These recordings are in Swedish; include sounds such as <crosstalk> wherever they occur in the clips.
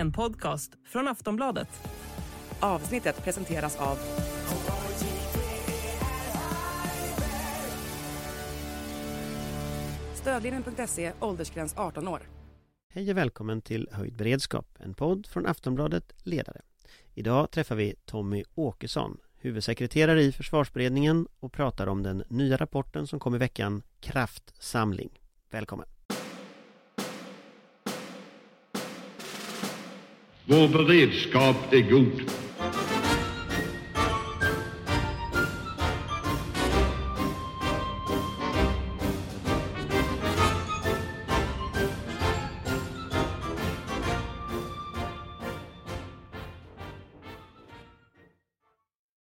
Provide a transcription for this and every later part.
en podcast från Aftonbladet. Avsnittet presenteras av Stödlinjen.se, åldersgräns 18 år. Hej och välkommen till Höjd beredskap, en podd från Aftonbladet Ledare. Idag träffar vi Tommy Åkesson, huvudsekreterare i försvarsberedningen och pratar om den nya rapporten som kom i veckan, Kraftsamling. Välkommen! Vår beredskap är god.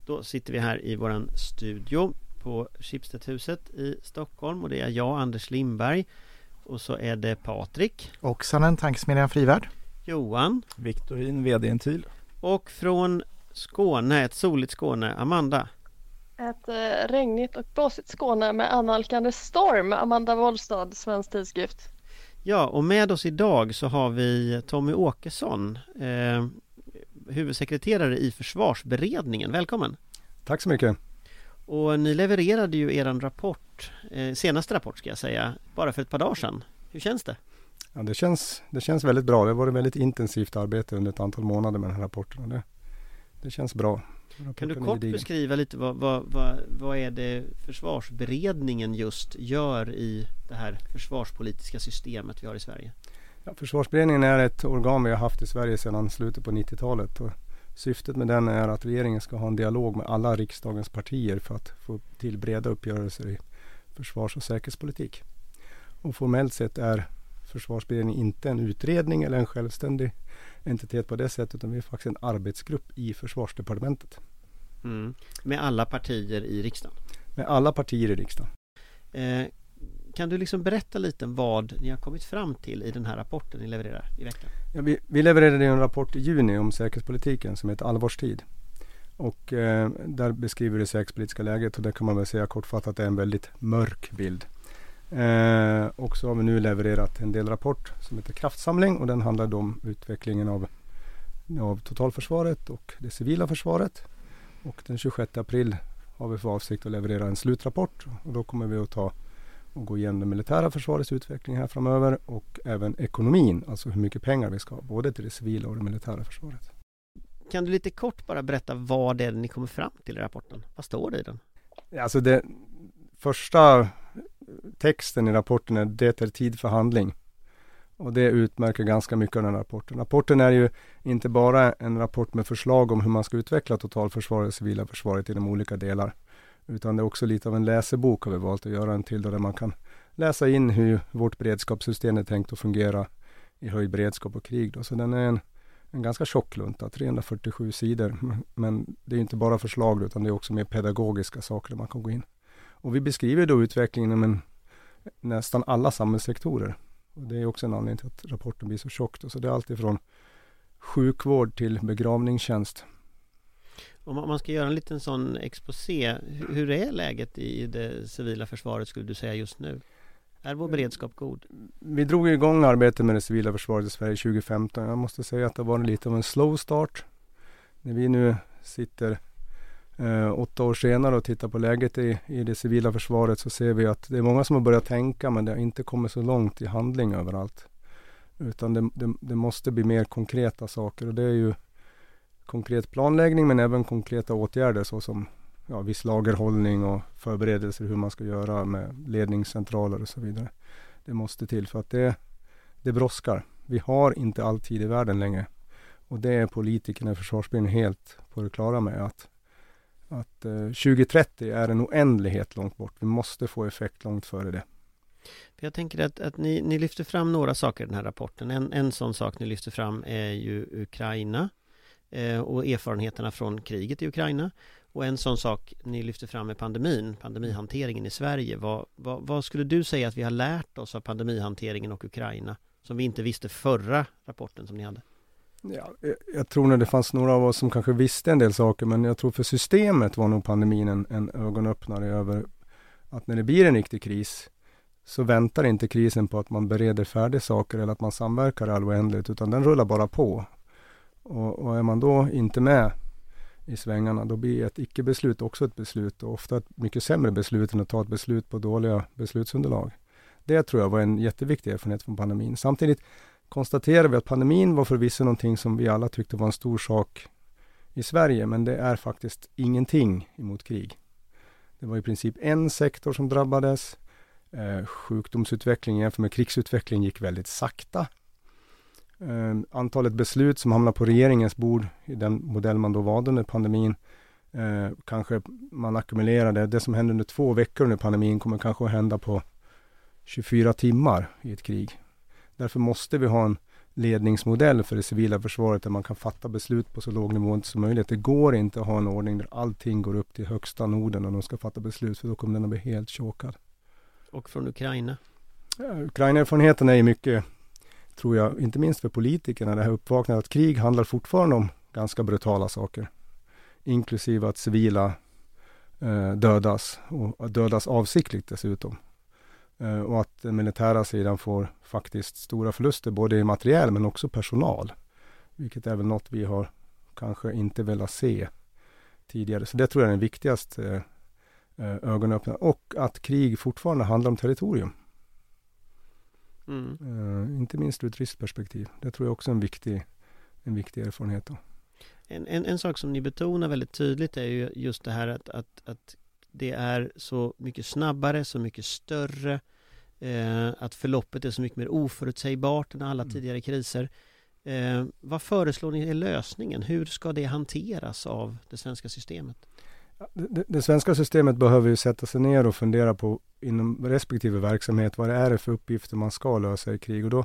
Då sitter vi här i våran studio på Schibstedhuset i Stockholm och det är jag, Anders Lindberg och så är det Patrik, Oksanen, Tankesmedjan Frivärd. Johan Viktorin, VD-intyg. och från Skåne, ett soligt Skåne, Amanda. Ett eh, regnigt och blåsigt Skåne med annalkande storm. Amanda Wollstad, Svensk Tidskrift. Ja, och med oss idag så har vi Tommy Åkesson, eh, huvudsekreterare i försvarsberedningen. Välkommen! Tack så mycket. Och ni levererade ju eran rapport, eh, senaste rapport ska jag säga, bara för ett par dagar sedan. Hur känns det? Ja, det, känns, det känns väldigt bra. Det har varit väldigt intensivt arbete under ett antal månader med den här rapporten. Det, det känns bra. Rapporten Kan du kort beskriva lite vad, vad, vad, vad är det försvarsberedningen just gör i det här försvarspolitiska systemet vi har i Sverige? Ja, Försvarsberedningen är ett organ vi har haft i Sverige sedan slutet på 90-talet. Och syftet med den är att regeringen ska ha en dialog med alla riksdagens partier för att få till breda uppgörelser i försvars och säkerhetspolitik. Och formellt sett är Försvarsberedningen inte en utredning eller en självständig entitet på det sättet utan vi är faktiskt en arbetsgrupp i Försvarsdepartementet Mm. Med alla partier i riksdagen. med alla partier i riksdagen. Eh, kan du liksom berätta lite vad ni har kommit fram till i den här rapporten ni levererar i veckan? Ja, vi, vi levererade en rapport i juni om säkerhetspolitiken som heter Allvarstid. Och eh, där beskriver det säkerhetspolitiska läget och det kan man väl säga kortfattat är en väldigt mörk bild. Eh, och så har vi nu levererat en delrapport som heter Kraftsamling och den handlar om utvecklingen av, av totalförsvaret och det civila försvaret. Och den 26 april har vi för avsikt att leverera en slutrapport och då kommer vi att ta och gå igenom det militära försvarets utveckling här framöver och även ekonomin, alltså hur mycket pengar vi ska ha både till det civila och det militära försvaret. Kan du lite kort bara berätta vad det är ni kommer fram till i rapporten? Vad står det i den? Alltså det första texten i rapporten är Det är tid för handling. Och det utmärker ganska mycket av den här rapporten. Rapporten är ju inte bara en rapport med förslag om hur man ska utveckla totalförsvaret och civila försvaret i de olika delar. Utan det är också lite av en läsebok har vi valt att göra en till där man kan läsa in hur vårt beredskapssystem är tänkt att fungera i höjd beredskap och krig. Då. Så den är en, en ganska tjock lunta, 347 sidor. Men- Men det är inte bara förslag utan det är också mer pedagogiska saker där man kan gå in. Och vi beskriver då utvecklingen inom en, nästan alla samhällssektorer. Och det är också en anledning till att rapporten blir så tjock. då. Så det är allt ifrån sjukvård till begravningstjänst. Om man- ska göra en liten sån exposé, hur- hur är läget i det civila försvaret skulle du säga just nu? Är vår beredskap god? Vi drog igång arbetet med det civila försvaret i Sverige 2015. Jag måste säga att det var lite av en slow start. När vi nu sitter eh, åtta år senare och tittar på läget i, i det civila försvaret så ser vi att det är många som har börjat tänka men det har inte kommit så långt i handling överallt. Utan det, det, det måste bli mer konkreta saker och det är ju konkret planläggning men även konkreta åtgärder såsom ja, viss lagerhållning och förberedelser hur man ska göra med ledningscentraler och så vidare. Det måste till för att det, det brådskar. Vi har inte all tid i världen längre. Och det är politikerna i försvarsberedningen helt på det klara med att, att eh, 2030 är en oändlighet långt bort. Vi måste få effekt långt före det. Jag tänker att, att ni, ni lyfter fram några saker i den här rapporten. En, en sån sak ni lyfter fram är ju Ukraina eh, och erfarenheterna från kriget i Ukraina. Och en sån sak ni lyfter fram är pandemin, pandemihanteringen i Sverige. Vad, vad, vad skulle du säga att vi har lärt oss av pandemihanteringen och Ukraina som vi inte visste förra rapporten som ni hade? Ja, jag, tror nog det fanns några av oss som kanske visste en del saker men jag tror för systemet var nog pandemin en, en ögonöppnare över att när det blir en riktig kris så väntar inte krisen på att man bereder färdigt saker eller att man samverkar i all oändlighet utan den rullar bara på. Och, och är man då inte med i svängarna, då blir ett icke-beslut också ett beslut och ofta ett mycket sämre beslut än att ta ett beslut på dåliga beslutsunderlag. Det tror jag var en jätteviktig erfarenhet från pandemin. Samtidigt konstaterar vi att pandemin var förvisso någonting som vi alla tyckte var en stor sak i Sverige, men det är faktiskt ingenting emot krig. Det var i princip en sektor som drabbades. Eh, sjukdomsutvecklingen jämfört med krigsutveckling gick väldigt sakta. Eh, antalet beslut som hamnar på regeringens bord i den modell man då valde under pandemin eh, kanske man ackumulerade. Det som hände under två veckor under pandemin kommer kanske att hända på 24 timmar i ett krig. Därför måste vi ha en ledningsmodell för det civila försvaret där man kan fatta beslut på så låg nivå som möjligt. Det går inte att ha en ordning där allting går upp till högsta Norden och de ska fatta beslut för då kommer den att bli helt chokad. Och från Ukraina? Ja, Ukraina-erfarenheten är ju mycket, tror jag, inte minst för politikerna, det här uppvaknandet att krig handlar fortfarande om ganska brutala saker. Inklusive att civila eh, dödas och dödas avsiktligt dessutom. Eh, och att den militära sidan får faktiskt stora förluster både i materiel men också personal. Vilket är väl något vi har kanske inte velat se tidigare. Så det tror jag är den viktigaste eh, ögonöppnaren. Och att krig fortfarande handlar om territorium. Mm. Uh, inte minst ur ett riskperspektiv. Det tror jag också är en viktig, en viktig erfarenhet. Då. En, en, en, sak som ni betonar väldigt tydligt är ju just det här att, att, att det är så mycket snabbare, så mycket större eh, Att förloppet är så mycket mer oförutsägbart än alla mm. tidigare kriser eh, Vad föreslår ni är lösningen? Hur ska det hanteras av det svenska systemet? Det, det, svenska systemet behöver ju sätta sig ner och fundera på inom respektive verksamhet vad det är för uppgifter man ska lösa i krig och då,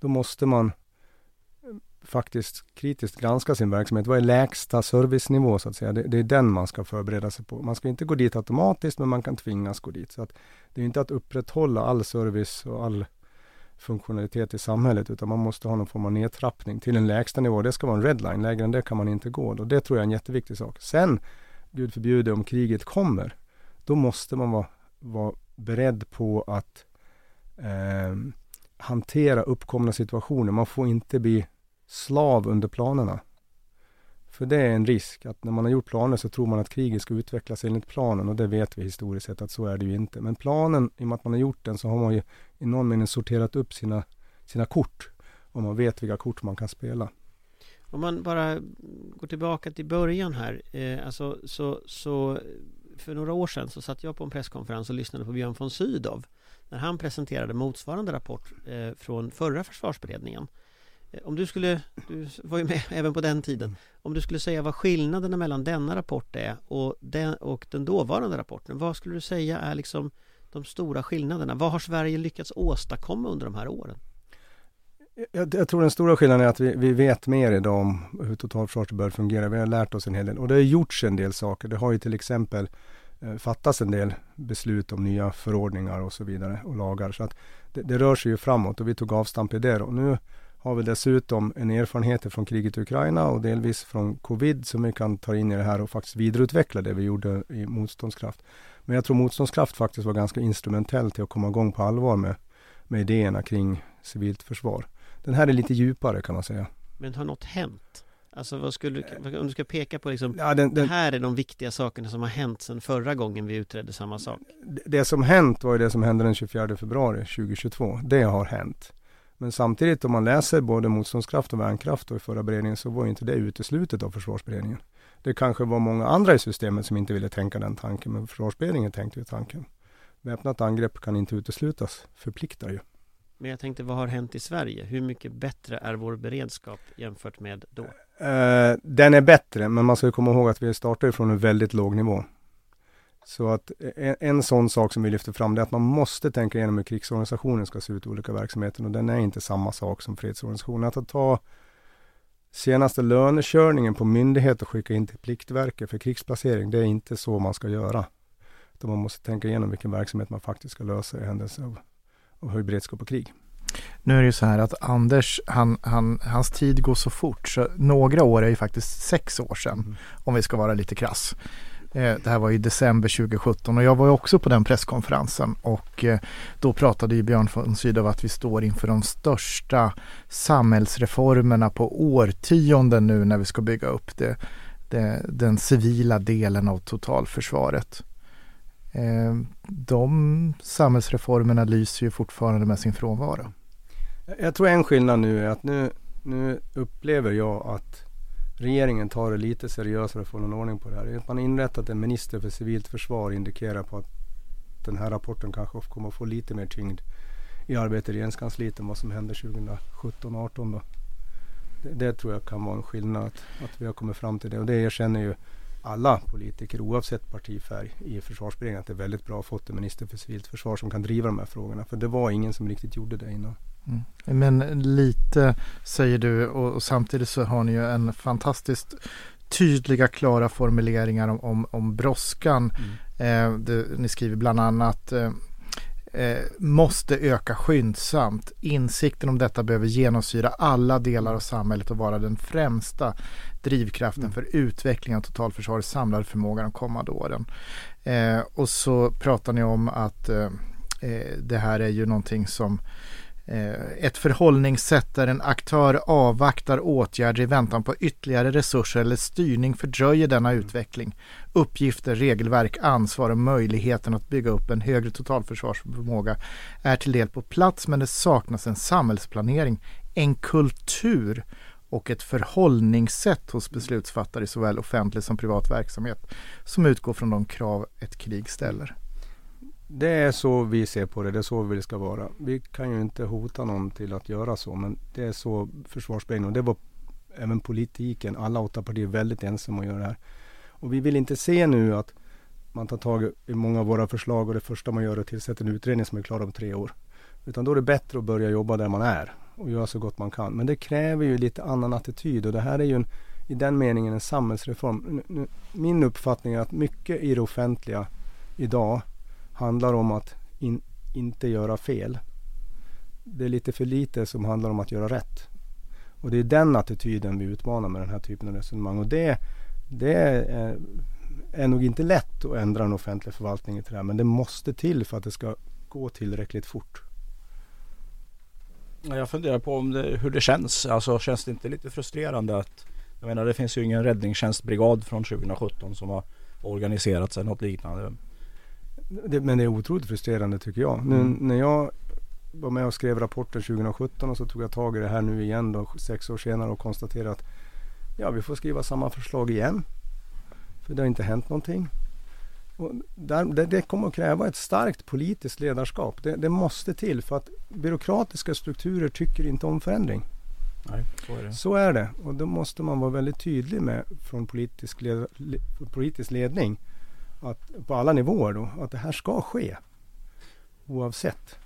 då måste man faktiskt kritiskt granska sin verksamhet. Vad är lägsta servicenivå så att säga? Det, det, är den man ska förbereda sig på. Man ska inte gå dit automatiskt men man kan tvingas gå dit. Så att det är inte att upprätthålla all service och all funktionalitet i samhället utan man måste ha någon form av nedtrappning till en lägsta nivå. Det ska vara en redline, lägre än det kan man inte gå. Och det tror jag är en jätteviktig sak. Sen, Gud förbjude om kriget kommer, då måste man vara, vara beredd på att eh, hantera uppkomna situationer. Man får inte bli slav under planerna. För det är en risk att när man har gjort planer så tror man att kriget ska utvecklas enligt planen och det vet vi historiskt sett att så är det ju inte. Men planen, i och med att man har gjort den så har man ju i någon mening sorterat upp sina, sina kort och man vet vilka kort man kan spela. Om man bara går tillbaka till början här, eh, alltså så, så för några år sedan så satt jag på en presskonferens och lyssnade på Björn von Sydow när han presenterade motsvarande rapport eh, från förra försvarsberedningen. Eh, om du skulle, du var ju med <laughs> även på den tiden Om du skulle säga vad skillnaderna mellan denna rapport är och den, och den dåvarande rapporten Vad skulle du säga är liksom de stora skillnaderna? Vad har Sverige lyckats åstadkomma under de här åren? Jag, jag tror den stora skillnaden är att vi, vi vet mer idag om hur totalförsvaret bör fungera. Vi har lärt oss en hel del och det har gjorts en del saker. Det har ju till exempel eh, fattats en del beslut om nya förordningar och så vidare och lagar. Så att det, det rör sig ju framåt och vi tog avstamp i det. Och nu har vi dessutom en erfarenhet från kriget i Ukraina och delvis från covid som vi kan ta in i det här och faktiskt vidareutveckla det vi gjorde i motståndskraft. Men jag tror motståndskraft faktiskt var ganska instrumentell till att komma igång på allvar med, med idéerna kring civilt försvar. Den här är lite djupare kan man säga. Men har något hänt? Alltså vad skulle om du ska peka på liksom, ja, den, den, det här är de viktiga sakerna som har hänt sedan förra gången vi utredde samma sak. Det, det som hänt var ju det som hände den 24 februari 2022. Det har hänt. Men samtidigt om man läser både motståndskraft och värnkraft och i förra beredningen så var inte det uteslutet av försvarsberedningen. Det kanske var många andra i systemet som inte ville tänka den tanken, men försvarsberedningen tänkte ju tanken. Väpnat angrepp kan inte uteslutas, förpliktar ju. Men jag tänkte, vad har hänt i Sverige? Hur mycket bättre är vår beredskap jämfört med då? Uh, den är bättre, men man ska komma ihåg att vi startar från en väldigt låg nivå. Så att en, en sån sak som vi lyfter fram det är att man måste tänka igenom hur krigsorganisationen ska se ut i olika verksamheter och den är inte samma sak som fredsorganisationen. Att ta senaste lönekörningen på myndighet och skicka in till Pliktverket för krigsplacering, det är inte så man ska göra. Utan man måste tänka igenom vilken verksamhet man faktiskt ska lösa i händelse av, av höjd beredskap och krig. Nu är det ju så här att Anders, han, han, hans tid går så fort så några år är ju faktiskt sex år sedan mm. om vi ska vara lite krass. Eh, det här var i december 2017 och jag var också på den presskonferensen och eh, då pratade ju Björn von Sydow att vi står inför de största samhällsreformerna på årtionden nu när vi ska bygga upp det, det den civila delen av totalförsvaret. Eh, de samhällsreformerna lyser ju fortfarande med sin frånvaro. Jag tror en skillnad nu är att nu, nu upplever jag att regeringen tar det lite seriösare och får någon ordning på det här. Att man inrättat en minister för civilt försvar indikerar på att den här rapporten kanske kommer att få lite mer tyngd i arbetet i regeringskansliet än vad som hände 2017-18 då. Det, det, tror jag kan vara en skillnad att, att vi har kommit fram till det och det erkänner ju alla politiker oavsett partifärg i försvarsberedningen att det är väldigt bra att fått en minister för civilt försvar som kan driva de här frågorna. För det var ingen som riktigt gjorde det innan. Mm. Men lite säger du och, och, samtidigt så har ni ju en fantastiskt tydliga klara formuleringar om, om, om brådskan. Mm. Eh, det, ni skriver bland annat eh, eh, måste öka skyndsamt. Insikten om detta behöver genomsyra alla delar av samhället och vara den främsta drivkraften mm. för utveckling av totalförsvarets samlade förmåga de kommande åren. Eh, och så pratar ni om att eh, eh det här är ju någonting som ett förhållningssätt där en aktör avvaktar åtgärder i väntan på ytterligare resurser eller styrning fördröjer denna mm. utveckling. Uppgifter, regelverk, ansvar och möjligheten att bygga upp en högre totalförsvarsförmåga är till del på plats men det saknas en samhällsplanering, en kultur och ett förhållningssätt hos beslutsfattare i såväl offentlig som privat verksamhet som utgår från de krav ett krig ställer. Det är så vi ser på det, det är så vi ska vara. Vi kan ju inte hota någon till att göra så, men det är så försvarsberedningen och det var även politiken, alla åtta partier väldigt ensamma att göra det här. Och vi vill inte se nu att man tar tag i många av våra förslag och det första man gör är att tillsätta en utredning som är klar om tre år. Utan då är det bättre att börja jobba där man är och göra så gott man kan. Men det kräver ju lite annan attityd och det här är ju en, i den meningen en samhällsreform. Min uppfattning är att mycket i det offentliga idag handlar om att in, inte göra fel. Det är lite för lite som handlar om att göra rätt. Och det är den attityden vi utmanar med den här typen av resonemang. Och det, det är, är nog inte lätt att ändra en offentlig förvaltning till det här. Men det måste till för att det ska gå tillräckligt fort. Jag funderar på om det, hur det känns. Alltså känns det inte lite frustrerande att jag menar det finns ju ingen räddningstjänstbrigad från 2017 som har organiserat sig något liknande. Det, men det är otroligt frustrerande tycker jag. Nu, mm. När jag var med och skrev rapporten 2017 och så tog jag tag i det här nu igen då sex år senare och konstaterade att ja, vi får skriva samma förslag igen. För det har inte hänt någonting. Där, det, det, kommer att kräva ett starkt politiskt ledarskap. Det, det, måste till för att byråkratiska strukturer tycker inte om förändring. Nej, så, är det. så är det. Och då måste man vara väldigt tydlig med från politisk, led, politisk ledning att, på alla nivåer då, att det här ska ske. Oavsett.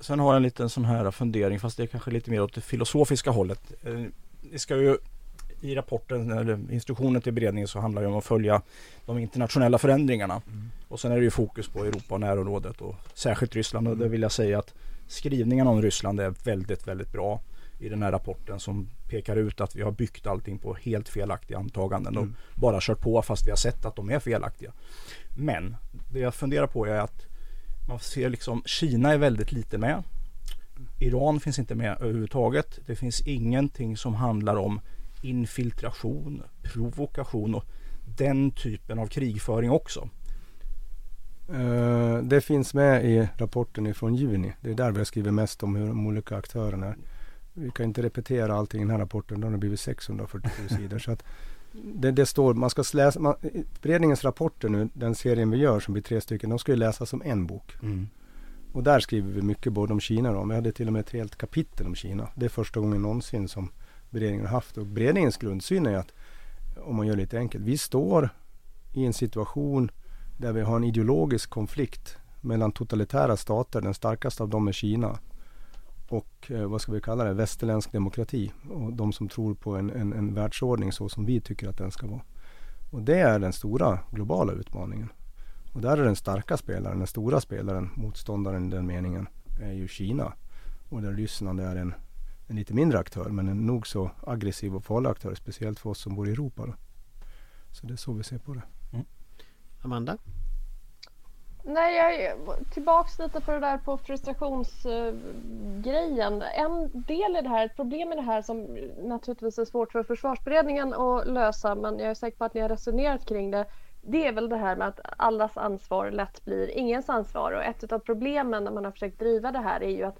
Sen har jag en liten sån här fundering fast det är kanske lite mer åt det filosofiska hållet. Eh, det ska ju i rapporten eller instruktionen till beredningen så handlar det om att följa de internationella förändringarna. Mm. Och sen är det ju fokus på Europa och närområdet och särskilt Ryssland. Och det vill jag säga att skrivningarna om Ryssland är väldigt, väldigt bra i den här rapporten som pekar ut att vi har byggt allting på helt felaktiga antaganden och mm. bara kört på fast vi har sett att de är felaktiga. Men det jag funderar på är att man ser liksom Kina är väldigt lite med. Iran finns inte med överhuvudtaget. Det finns ingenting som handlar om infiltration, provokation och den typen av krigföring också. Uh, det finns med i rapporten ifrån juni. Det är där vi har skrivit mest om hur de olika aktörerna är vi kan inte repetera allting i den här rapporten, då har blivit 647 sidor. Så att det, det, står, man ska läsa, man, beredningens rapporter nu, den serien vi gör som blir tre stycken, de ska ju läsas som en bok. Mm. Och där skriver vi mycket både om Kina då. Vi hade till och med ett helt kapitel om Kina. Det är första gången någonsin som beredningen har haft. Och beredningens grundsyn är att, om man gör det lite enkelt, vi står i en situation där vi har en ideologisk konflikt mellan totalitära stater, den starkaste av dem är Kina och eh, vad ska vi kalla det, västerländsk demokrati och de som tror på en, en, en världsordning så som vi tycker att den ska vara. Och det är den stora globala utmaningen. Och där är den starka spelaren, den stora spelaren, motståndaren i den meningen, är ju Kina. Och där Ryssland är en, en lite mindre aktör men en nog så aggressiv och farlig aktör, speciellt för oss som bor i Europa. Då. Så det är så vi ser på det. Mm. Amanda? Nej, jag är tillbaks lite på det där på frustrationsgrejen. En del i det här, ett problem i det här som naturligtvis är svårt för försvarsberedningen att lösa, men jag är säker på att ni har resonerat kring det. Det är väl det här med att allas ansvar lätt blir ingens ansvar och ett av problemen när man har försökt driva det här är ju att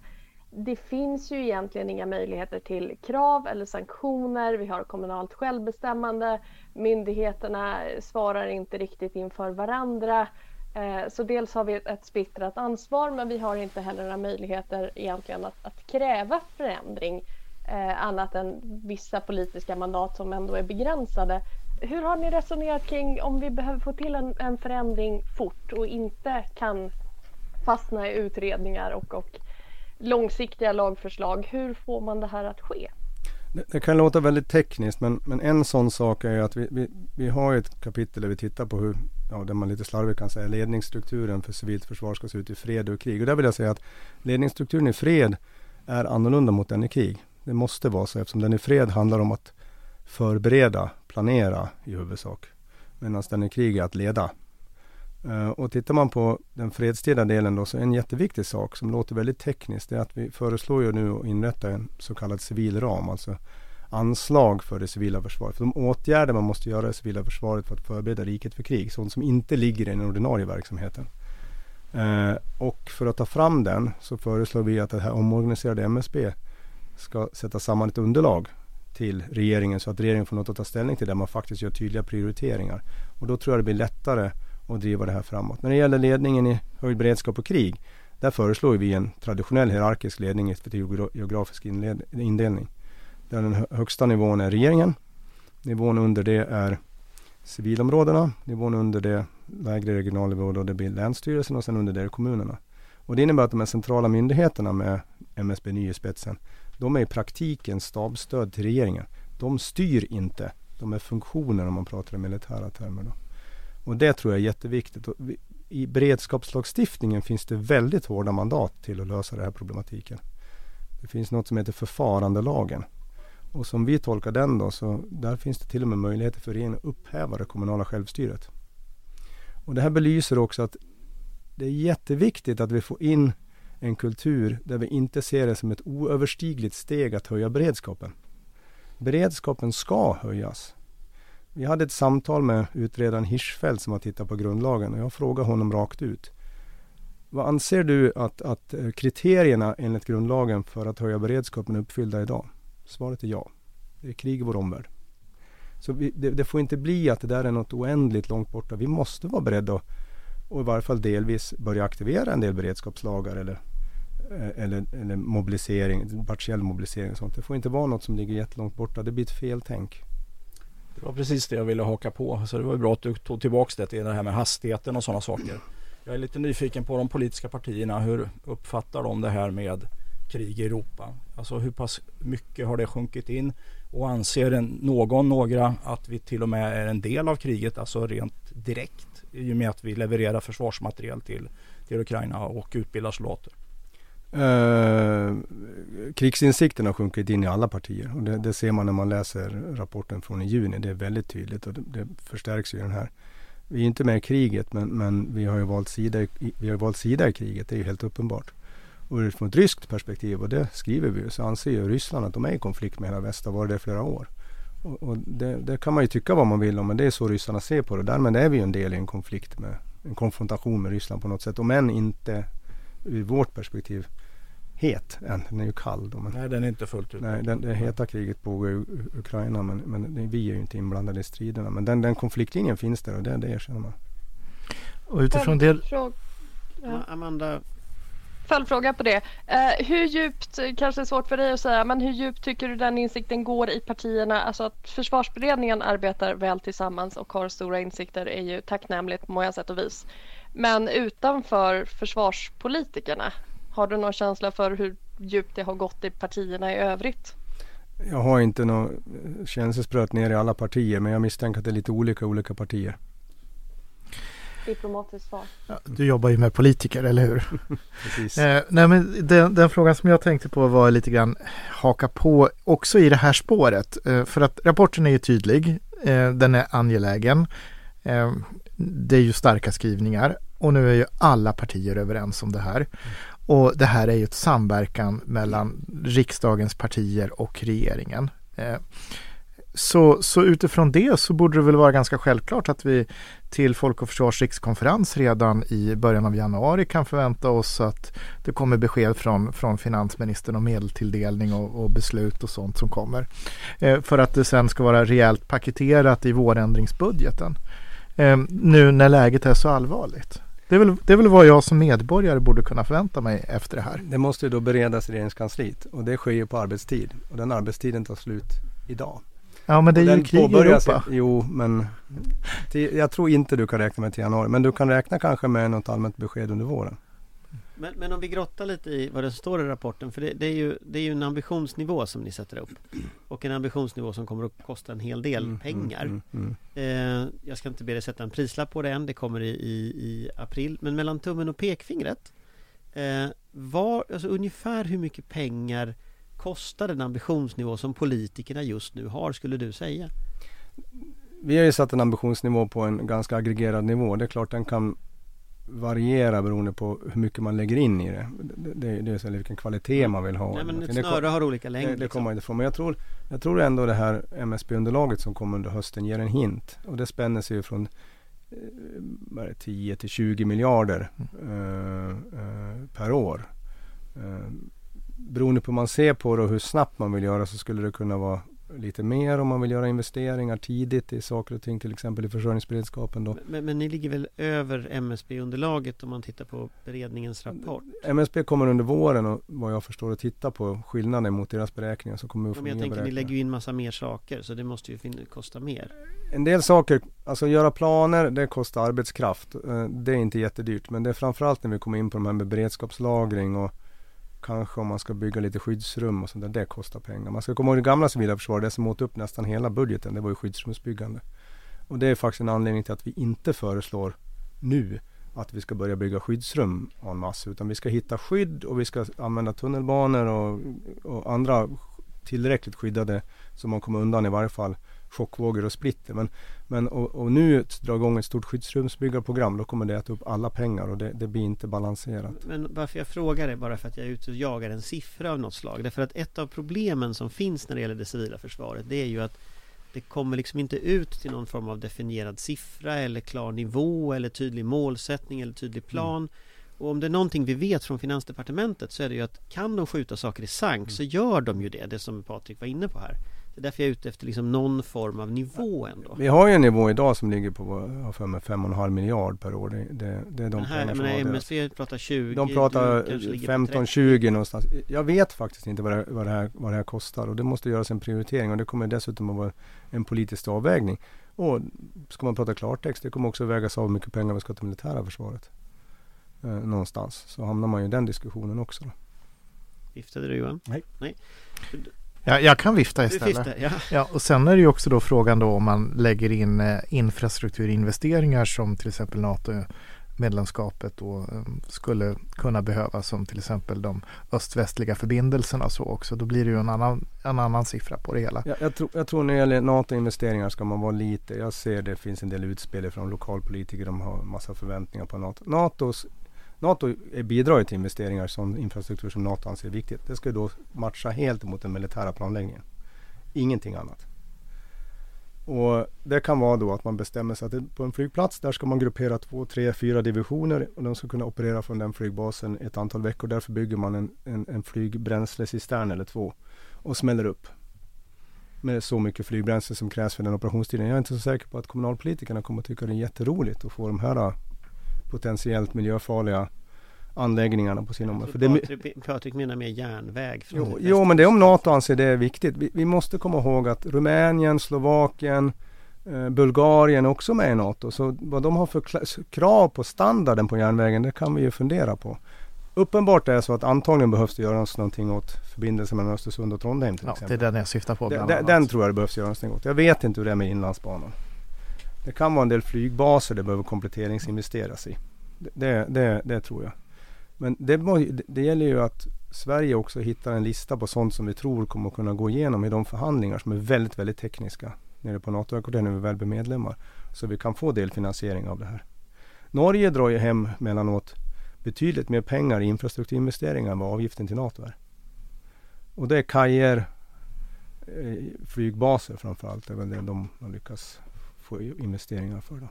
det finns ju egentligen inga möjligheter till krav eller sanktioner. Vi har kommunalt självbestämmande. Myndigheterna svarar inte riktigt inför varandra. Eh, så dels har vi ett splittrat ansvar men vi har inte heller några möjligheter egentligen att, att kräva förändring eh, annat än vissa politiska mandat som ändå är begränsade. Hur har ni resonerat kring om vi behöver få till en, en förändring fort och inte kan fastna i utredningar och, och långsiktiga lagförslag. Hur får man det här att ske? Det, det kan låta väldigt tekniskt men, men en sån sak är att vi, vi, vi har ett kapitel där vi tittar på hur, ja, där man lite slarvigt kan säga ledningsstrukturen för civilt försvar ska se ut i fred och krig. Och där vill jag säga att ledningsstrukturen i fred är annorlunda mot den i krig. Det måste vara så eftersom den i fred handlar om att förbereda, planera i huvudsak. Medan den i krig är att leda. Eh, och tittar man på den fredstida delen då så är en jätteviktig sak som låter väldigt tekniskt det är att vi föreslår ju nu att inrätta en så kallad civil ram, alltså anslag för det civila försvaret. För de åtgärder man måste göra i det civila försvaret för att förbereda riket för krig, sånt som inte ligger i den ordinarie verksamheten. Eh, och för att ta fram den så föreslår vi att det här omorganiserade MSB ska sätta samman ett underlag till regeringen så att regeringen får något att ta ställning till där man faktiskt gör tydliga prioriteringar. Och då tror jag det blir lättare och driva det här framåt. När det gäller ledningen i höjd beredskap och krig där föreslår vi en traditionell hierarkisk ledning efter geografisk indelning. Där den högsta nivån är regeringen. Nivån under det är civilområdena. Nivån under det lägre regional nivå då det blir länsstyrelsen och sen under det är kommunerna. Och det innebär att de här centrala myndigheterna med MSB NY i spetsen de är i praktiken stabstöd till regeringen. De styr inte. De är funktioner om man pratar i militära termer. Då. Och det tror jag är jätteviktigt. I beredskapslagstiftningen finns det väldigt hårda mandat till att lösa den här problematiken. Det finns något som heter förfarandelagen. Och som vi tolkar den då, så där finns det till och med möjligheter för regeringen att upphäva det kommunala självstyret. Och det här belyser också att det är jätteviktigt att vi får in en kultur där vi inte ser det som ett oöverstigligt steg att höja beredskapen. Beredskapen ska höjas. Vi hade ett samtal med utredaren Hirschfeldt som har tittat på grundlagen och jag frågade honom rakt ut. Vad anser du att, att eh, kriterierna enligt grundlagen för att höja beredskapen är uppfyllda idag? Svaret är ja. Det är krig i vår omvärld. Så vi, det, det, får inte bli att det där är något oändligt långt borta. Vi måste vara beredda att, och i varje fall delvis börja aktivera en del beredskapslagar eller, eh, eller, eller mobilisering, partiell mobilisering och sånt. Det får inte vara något som ligger jättelångt borta. Det blir ett feltänk. Det var precis det jag ville haka på. Så det var bra att du tog tillbaka det till det här med hastigheten och sådana saker. Jag är lite nyfiken på de politiska partierna. Hur uppfattar de det här med krig i Europa? Alltså hur pass mycket har det sjunkit in? Och anser någon, några att vi till och med är en del av kriget, alltså rent direkt i och med att vi levererar försvarsmateriel till, till Ukraina och utbildar soldater? Eh, krigsinsikten har sjunkit in i alla partier och det, det, ser man när man läser rapporten från i juni. Det är väldigt tydligt och det, det förstärks ju den här. Vi är inte med i kriget men, men vi har ju valt sida, i, vi har valt sida i kriget. Det är ju helt uppenbart. Och från ett ryskt perspektiv, och det skriver vi ju, så anser ju Ryssland att de är i konflikt med hela väst och har varit det i flera år. Och, och det, det, kan man ju tycka vad man vill om, men det är så ryssarna ser på det. Därmed är vi ju en del i en konflikt med en konfrontation med Ryssland på något sätt. Om än inte ur vårt perspektiv het än. Den är ju kall. Då, men, nej, den är inte fullt ut. Nej, den, det heta kriget pågår i Ukraina men, men vi är ju inte inblandade i striderna. Men den, den konfliktlinjen finns där och det, det erkänner man. Och utifrån det... Ja. Amanda, Följdfråga på det. Eh, hur djupt, kanske är svårt för dig att säga, men hur djupt tycker du den insikten går i partierna? Alltså att försvarsberedningen arbetar väl tillsammans och har stora insikter är ju tacknämligt på många sätt och vis. Men utanför försvarspolitikerna, har du någon känsla för hur djupt det har gått i partierna i övrigt? Jag har inte något känselspröt ner i alla partier men jag misstänker att det är lite olika i olika partier. Diplomatiskt svar. Ja, du jobbar ju med politiker, eller hur? <laughs> Precis. Eh, nej, men den, den, frågan som jag tänkte på var lite grann haka på också i det här spåret. Eh, för att rapporten är ju tydlig. Eh, den är angelägen. Eh, det är ju starka skrivningar och nu är ju alla partier överens om det här. Och det här är ju ett samverkan mellan riksdagens partier och regeringen. Eh, så, så utifrån det så borde det väl vara ganska självklart att vi till Folk och Försvars rikskonferens redan i början av januari kan förvänta oss att det kommer besked från, från finansministern om medeltilldelning och, och beslut och sånt som kommer. Eh, för att det sen ska vara rejält paketerat i vårändringsbudgeten. Eh, nu när läget är så allvarligt. Det är, väl, det är väl vad jag som medborgare borde kunna förvänta mig efter det här. Det måste ju då beredas i regeringskansliet och det sker ju på arbetstid och den arbetstiden tar slut idag. Ja men det är ju krig i Europa. Jo men till, jag tror inte du kan räkna med till januari men du kan räkna kanske med något allmänt besked under våren. Men, men om vi grottar lite i vad det står i rapporten för det, det, är ju, det är ju en ambitionsnivå som ni sätter upp Och en ambitionsnivå som kommer att kosta en hel del Mm, pengar mm, mm, eh, Jag ska inte be dig sätta en prislapp på det än Det kommer i, i, i april Men mellan tummen och pekfingret eh, var, alltså Ungefär hur mycket pengar Kostar den ambitionsnivå som politikerna just nu har skulle du säga? Vi har ju satt en ambitionsnivå på en ganska aggregerad nivå. Det är klart den kan variera beroende på hur mycket man lägger in i det. Det, det, det är så vilken kvalitet man vill ha. Nej men ett Det snöre har olika längd Det, det liksom. kommer man inte ifrån. Men jag tror, jag tror ändå det här MSB-underlaget som kommer under hösten ger en hint. Och det spänner sig ju från eh, vad är det, 10 till 20 miljarder eh, eh, per år. Eh, beroende på hur man ser på det och hur snabbt man vill göra så skulle det kunna vara lite mer om man vill göra investeringar tidigt i saker och ting. Till exempel i försörjningsberedskapen då. men, men ni ligger väl över MSB-underlaget om man tittar på beredningens rapport? MSB kommer under våren och vad jag förstår att titta på skillnaden mot deras beräkningar så kommer vi Ja, få men jag tänker ni lägger ju in massa mer saker så det måste ju kosta mer En del saker, alltså göra planer, det kostar arbetskraft. Eh, Det är inte jättedyrt. Men det är framförallt när vi kommer in på de här med beredskapslagring och kanske om man ska bygga lite skyddsrum och sånt där. Det kostar pengar. Man ska komma ihåg det gamla civila försvaret, det som åt upp nästan hela budgeten, det var ju skyddsrumsbyggande. Och det är faktiskt en anledning till att vi inte föreslår nu att vi ska börja bygga skyddsrum en massa. Utan vi ska hitta skydd och vi ska använda tunnelbanor och, och andra tillräckligt skyddade så man kommer undan i varje fall chockvågor och splitter. Men, men och, och nu dra igång ett stort skyddsrumsbyggarprogram då kommer det äta upp alla pengar och det, det blir inte balanserat. Men varför jag frågar är bara för att jag är ute och jagar en siffra av något slag. Därför att ett av problemen som finns när det gäller det civila försvaret Det är ju att det kommer liksom inte ut till någon form av definierad siffra eller klar nivå eller tydlig målsättning eller tydlig plan. Och om det är någonting vi vet från Finansdepartementet så är det ju att kan de skjuta saker i sank så gör de ju det, det som Patrik var inne på här Det är därför jag är ute efter liksom någon form av nivå ändå Vi har ju en nivå idag som ligger på har för mig 5,5 miljard per år. Det, det, det är de Men här, pengar som menar, avdelas. MSV pratar 20 De pratar kanske ligger på 15-20 någonstans. Jag vet faktiskt inte vad det, vad, det här, vad det här kostar och det måste göras en prioritering och det kommer dessutom att vara en politisk avvägning. Och ska man prata klartext, det kommer också vägas av hur mycket pengar vi ska till militära försvaret. Eh, någonstans. Så hamnar man ju i den diskussionen också. Då. Viftade du Johan? Nej. Nej. Ja, jag kan vifta istället. viftar, ja. Ja, och sen är det ju också då frågan då om man lägger in eh, infrastrukturinvesteringar som till exempel NATO-medlemskapet då eh, skulle kunna behöva som till exempel de öst-västliga förbindelserna så också. Då blir det ju en annan, en annan siffra på det hela. Jag, jag, tror, jag tror när det gäller NATO-investeringar ska man vara lite, jag ser det finns en del utspel från lokalpolitiker, de har massa förväntningar på NATO. NATOs, NATO bidrar ju till investeringar som infrastruktur som NATO anser viktigt. Det ska ju då matcha helt mot den militära planläggningen. Ingenting annat. Och det kan vara då att man bestämmer sig att på en flygplats där ska man gruppera två, tre, fyra divisioner och de ska kunna operera från den flygbasen ett antal veckor. Därför bygger man en, en, en flygbränslecistern eller två och smäller upp med så mycket flygbränsle som krävs för den operationstiden. Jag är inte så säker på att kommunalpolitikerna kommer att tycka det är jätteroligt att få de här potentiellt miljöfarliga anläggningarna på sina områden. För det, Patrik, Patrik menar mer järnväg från Jo, jo, men det är om NATO anser det är viktigt. Vi, vi måste komma ihåg att Rumänien, Slovakien, eh, Bulgarien är också med i NATO. Så vad de har för krav på standarden på järnvägen, det kan vi ju fundera på. Uppenbart är det så att antagligen behövs det göras någonting åt förbindelsen mellan Östersund och Trondheim till Ja, det är exempel. den jag syftar på Den, den tror jag det behövs göras någonting åt. Jag vet inte hur det är med Inlandsbanan. Det kan vara en del flygbaser det behöver kompletteringsinvesteras i. Det, det, det, det tror jag. Men det, det- gäller ju att Sverige också hittar en lista på sånt som vi tror kommer kunna gå igenom i de förhandlingar som är väldigt, väldigt tekniska. nere på NATO-högkvarteret när vi väl blir medlemmar. Så vi kan få delfinansiering av det här. Norge drar ju hem mellanåt betydligt mer pengar i infrastrukturinvesteringar än vad avgiften till NATO är. Och det är kajer, eh, flygbaser framförallt. Det är väl det de har lyckats få investeringar för. Då.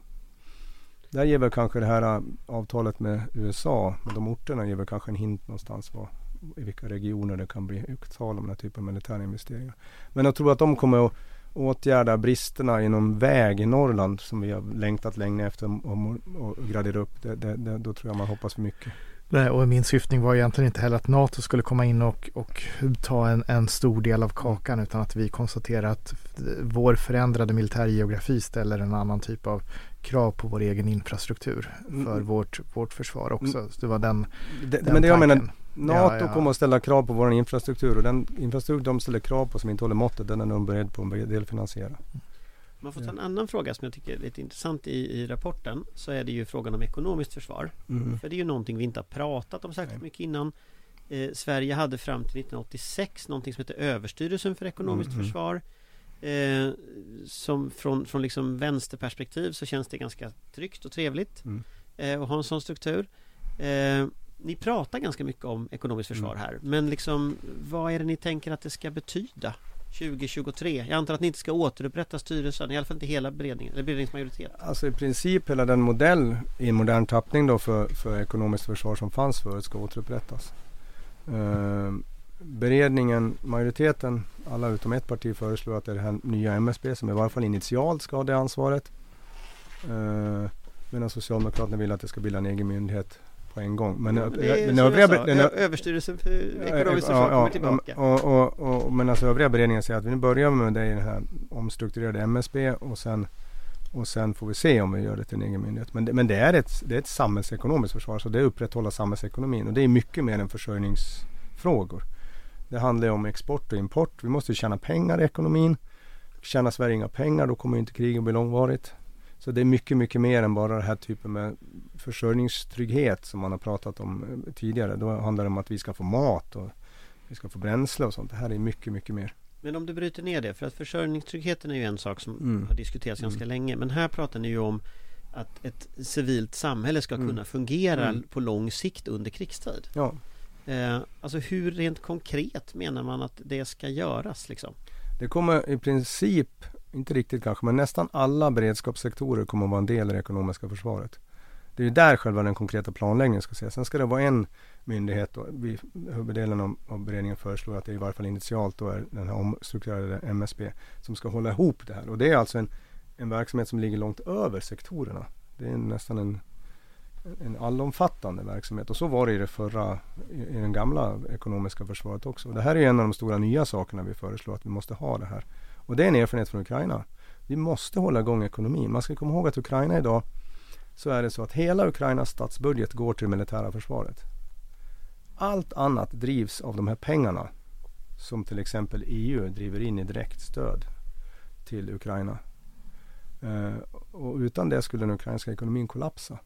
Där ger väl kanske det här äh, avtalet med USA, med de orterna, ger väl kanske en hint någonstans vad, i vilka regioner det kan bli tal om den här typen av militära investeringar. Men jag tror att de kommer att åtgärda bristerna inom väg i Norrland som vi har längtat länge efter och gradera upp. Det, det, det, då tror jag man hoppas för mycket. Nej, och min syftning var egentligen inte heller att NATO skulle komma in och, och ta en, en stor del av kakan utan att vi konstaterar att vår förändrade militärgeografi ställer en annan typ av krav på vår egen infrastruktur för mm. vårt, vårt försvar också. Mm. det var den, det, den Men det jag menar, NATO ja, ja. kommer att ställa krav på vår infrastruktur och den infrastruktur de ställer krav på som inte håller måttet den är de beredd på att delfinansiera. Man får ta en annan fråga som jag tycker är lite intressant i, i rapporten så är det ju frågan om ekonomiskt försvar. Mm. För det är ju någonting vi inte har pratat om särskilt mycket innan. Eh, Sverige hade fram till 1986 någonting som heter Överstyrelsen för ekonomiskt mm. försvar. Eh, som från, från liksom vänsterperspektiv så känns det ganska tryggt och trevligt mm. eh, att ha en sån struktur. Eh, ni pratar ganska mycket om ekonomiskt försvar mm. här men liksom vad är det ni tänker att det ska betyda 2023? Jag antar att ni inte ska återupprätta styrelsen, i alla fall inte hela beredningen, eller beredningsmajoritet. Alltså i princip hela den modell i modern tappning då för, för ekonomiskt försvar som fanns förut ska återupprättas. Eh, beredningen, majoriteten, alla utom ett parti föreslår att det är det här nya MSB som i varje fall initialt ska ha det ansvaret. Eh, medan Socialdemokraterna vill att det ska bilda en egen myndighet på en gång. Men, ja, det är, den övriga, sa, den, Överstyrelsen för ekonomiskt försvar ja, kommer tillbaka. Och, och, och, men alltså övriga beredningen säger att vi börjar med det i den här omstrukturerade MSB och sen, och sen får vi se om vi gör det till en egen myndighet. Men det, men det är ett, det är ett samhällsekonomiskt försvar så det är upprätthålla samhällsekonomin och det är mycket mer än försörjningsfrågor. Det handlar om export och import. Vi måste tjäna pengar i ekonomin. Tjänar Sverige inga pengar då kommer inte kriget bli långvarigt. Så det är mycket, mycket mer än bara den här typen med försörjningstrygghet som man har pratat om eh, tidigare. Då handlar det om att vi ska få mat och vi ska få bränsle och sånt. Det här är mycket, mycket mer. Men om du bryter ner det, för att försörjningstryggheten är ju en sak som mm. har diskuterats ganska mm. länge. Men här pratar ni ju om att ett civilt samhälle ska mm. kunna fungera mm. på lång sikt under krigstid. Ja. Eh, alltså hur rent konkret menar man att det ska göras liksom? Det kommer i princip, inte riktigt kanske, men nästan alla beredskapssektorer kommer att vara en del i det ekonomiska försvaret. Det är ju där själva den konkreta planläggningen ska ses. Sen ska det vara en myndighet då. Vi, huvuddelen av, av beredningen föreslår att det i varje fall initialt då är den här omstrukturerade MSB som ska hålla ihop det här. Och det är alltså en, en verksamhet som ligger långt över sektorerna. Det är nästan en, en allomfattande verksamhet och så var det i det förra, i, i den gamla ekonomiska försvaret också. Det här är en av de stora nya sakerna vi föreslår att vi måste ha det här. Och det är en erfarenhet från Ukraina. Vi måste hålla igång ekonomin. Man ska komma ihåg att Ukraina idag så är det så att hela Ukrainas statsbudget går till det militära försvaret. Allt annat drivs av de här pengarna som till exempel EU driver in i direkt stöd till Ukraina. Eh, och utan det skulle den ukrainska ekonomin kollapsa.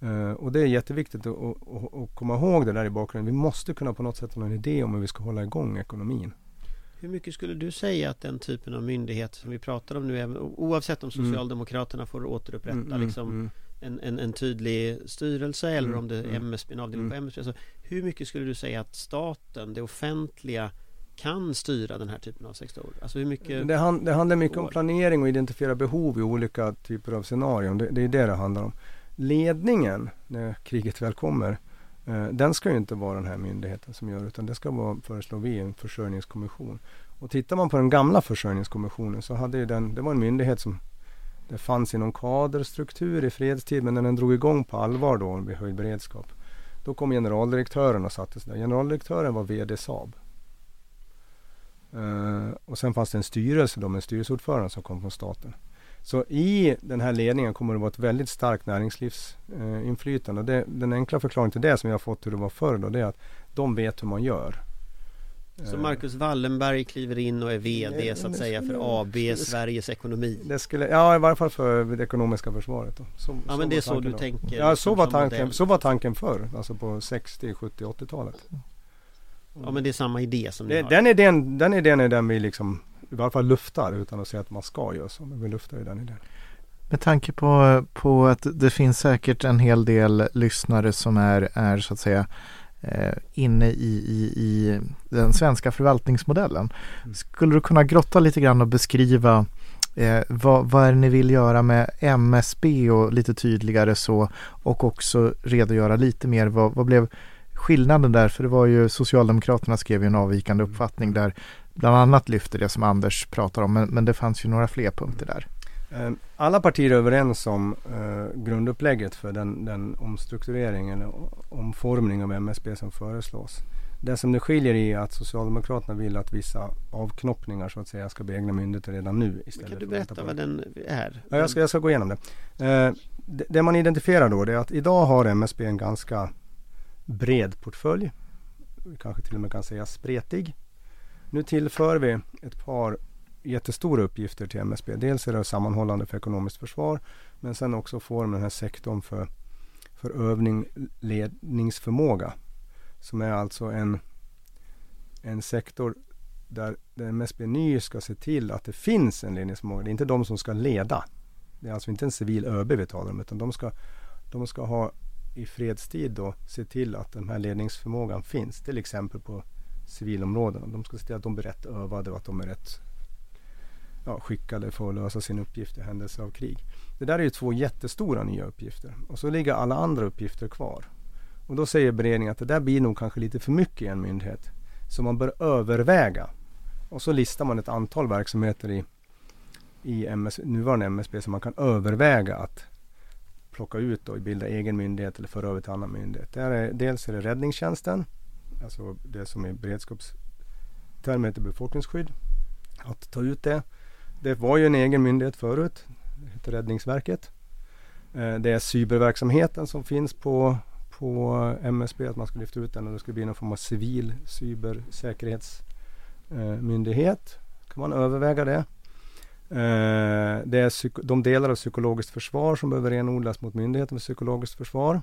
Eh, och det är jätteviktigt att, att, att, komma ihåg det där i bakgrunden. Vi måste kunna på något sätt ha en idé om hur vi ska hålla igång ekonomin. Hur mycket skulle du säga att den typen av myndighet som vi pratar om nu, oavsett om mm. Socialdemokraterna får återupprätta mm, mm, liksom, mm. En, en, en, tydlig styrelse eller mm, om det är MSB, en avdelning på MSB. Alltså, hur mycket skulle du säga att staten, det offentliga kan styra den här typen av sektorer? Alltså hur mycket det, hand, det handlar mycket om planering och identifiera behov i olika typer av scenarion. Det, det är det det handlar om. Ledningen, när kriget väl kommer, Eh, den ska ju inte vara den här myndigheten som gör utan det ska vara, föreslår vi, en försörjningskommission. Och tittar man på den gamla försörjningskommissionen så hade ju den, det var en myndighet som det fanns i någon kaderstruktur i fredstid men när den drog igång på allvar då vid höjd beredskap. Då kom generaldirektören och satte sig där. Generaldirektören var VD Saab. Uh, och sen fanns det en styrelse då med en styrelseordförande som kom från staten. Så i den här ledningen kommer det vara ett väldigt starkt näringslivsinflytande. Eh, det, den enkla förklaringen till det som jag har fått hur det var förr då, det är att de vet hur man gör. Så Marcus Wallenberg kliver in och är VD så att säga för AB Sveriges ekonomi? Det skulle, ja i varje fall för det ekonomiska försvaret. Då. Så, ja men det är så du då. tänker? Ja så var, tanken, så var tanken förr, alltså på 60, 70, 80-talet. Ja men det är samma idé som ni det, har? Den idén, den idén är den vi liksom i varje fall luftar utan att säga att man ska göra så. Men vi luftar ju den idén. Med tanke på, på att det finns säkert en hel del lyssnare som är, är så att säga eh, inne i, i, i den svenska förvaltningsmodellen. Mm. Skulle du kunna grotta lite grann och beskriva eh, vad, vad är det ni vill göra med MSB och lite tydligare så och också redogöra lite mer vad, vad blev skillnaden där? För det var ju Socialdemokraterna skrev ju en avvikande uppfattning där bland annat lyfter det som Anders pratar om men, men det fanns ju några fler punkter där. Eh, Alla partier är överens om eh, grundupplägget för den, den omstrukturering eller omformning av MSB som föreslås. Det som det skiljer i är att Socialdemokraterna vill att vissa avknoppningar så att säga ska bli egna myndigheter redan nu istället Kan du berätta vad den är? Ja, jag, ska, jag ska gå igenom det. Eh, det. Det man identifierar då det är att idag har MSB en ganska bred portfölj. Vi kanske till och med kan säga spretig. Nu tillför vi ett par jättestora uppgifter till MSB. Dels är det sammanhållande för ekonomiskt försvar men sen också får den här sektorn för, för övning ledningsförmåga. Som är alltså en, en sektor där, där MSB ny ska se till att det finns en ledningsförmåga. Det är inte de som ska leda. Det är alltså inte en civil ÖB vi talar om utan de ska, de ska ha i fredstid då se till att den här ledningsförmågan finns. Till exempel på civilområdena. De ska se till att de blir rätt övade och att de är rätt ja, skickade för att lösa sin uppgift i händelse av krig. Det där är ju två jättestora nya uppgifter. Och så ligger alla andra uppgifter kvar. Och då säger beredningen att det där blir nog kanske lite för mycket i en myndighet. Så man bör överväga. Och så listar man ett antal verksamheter i, i MS, nuvarande MSB som man kan överväga att plocka ut och bilda egen myndighet eller föra över till annan myndighet. Där är, dels är det räddningstjänsten, alltså det som i beredskapstermer heter befolkningsskydd. Att ta ut det. Det var ju en egen myndighet förut, det heter Räddningsverket. Eh, det är cyberverksamheten som finns på, på MSB, att man ska lyfta ut den och det ska bli någon form av civil cybersäkerhetsmyndighet. Eh, kan man överväga det. Eh, det är de delar av psykologiskt försvar som behöver renodlas mot Myndigheten för psykologiskt försvar.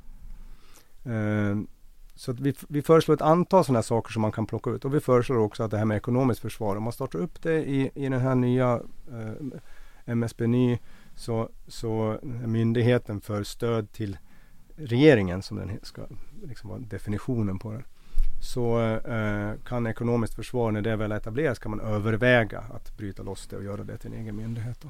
Så vi, vi föreslår ett antal sådana här saker som man kan plocka ut och vi föreslår också att det här med ekonomiskt försvar, om man startar upp det i, i den här nya eh, MSB ny så, så myndigheten för stöd till regeringen som den ska liksom vara definitionen på den. Så eh, kan ekonomiskt försvar när det väl etableras kan man överväga att bryta loss det och göra det till en egen myndighet. Då.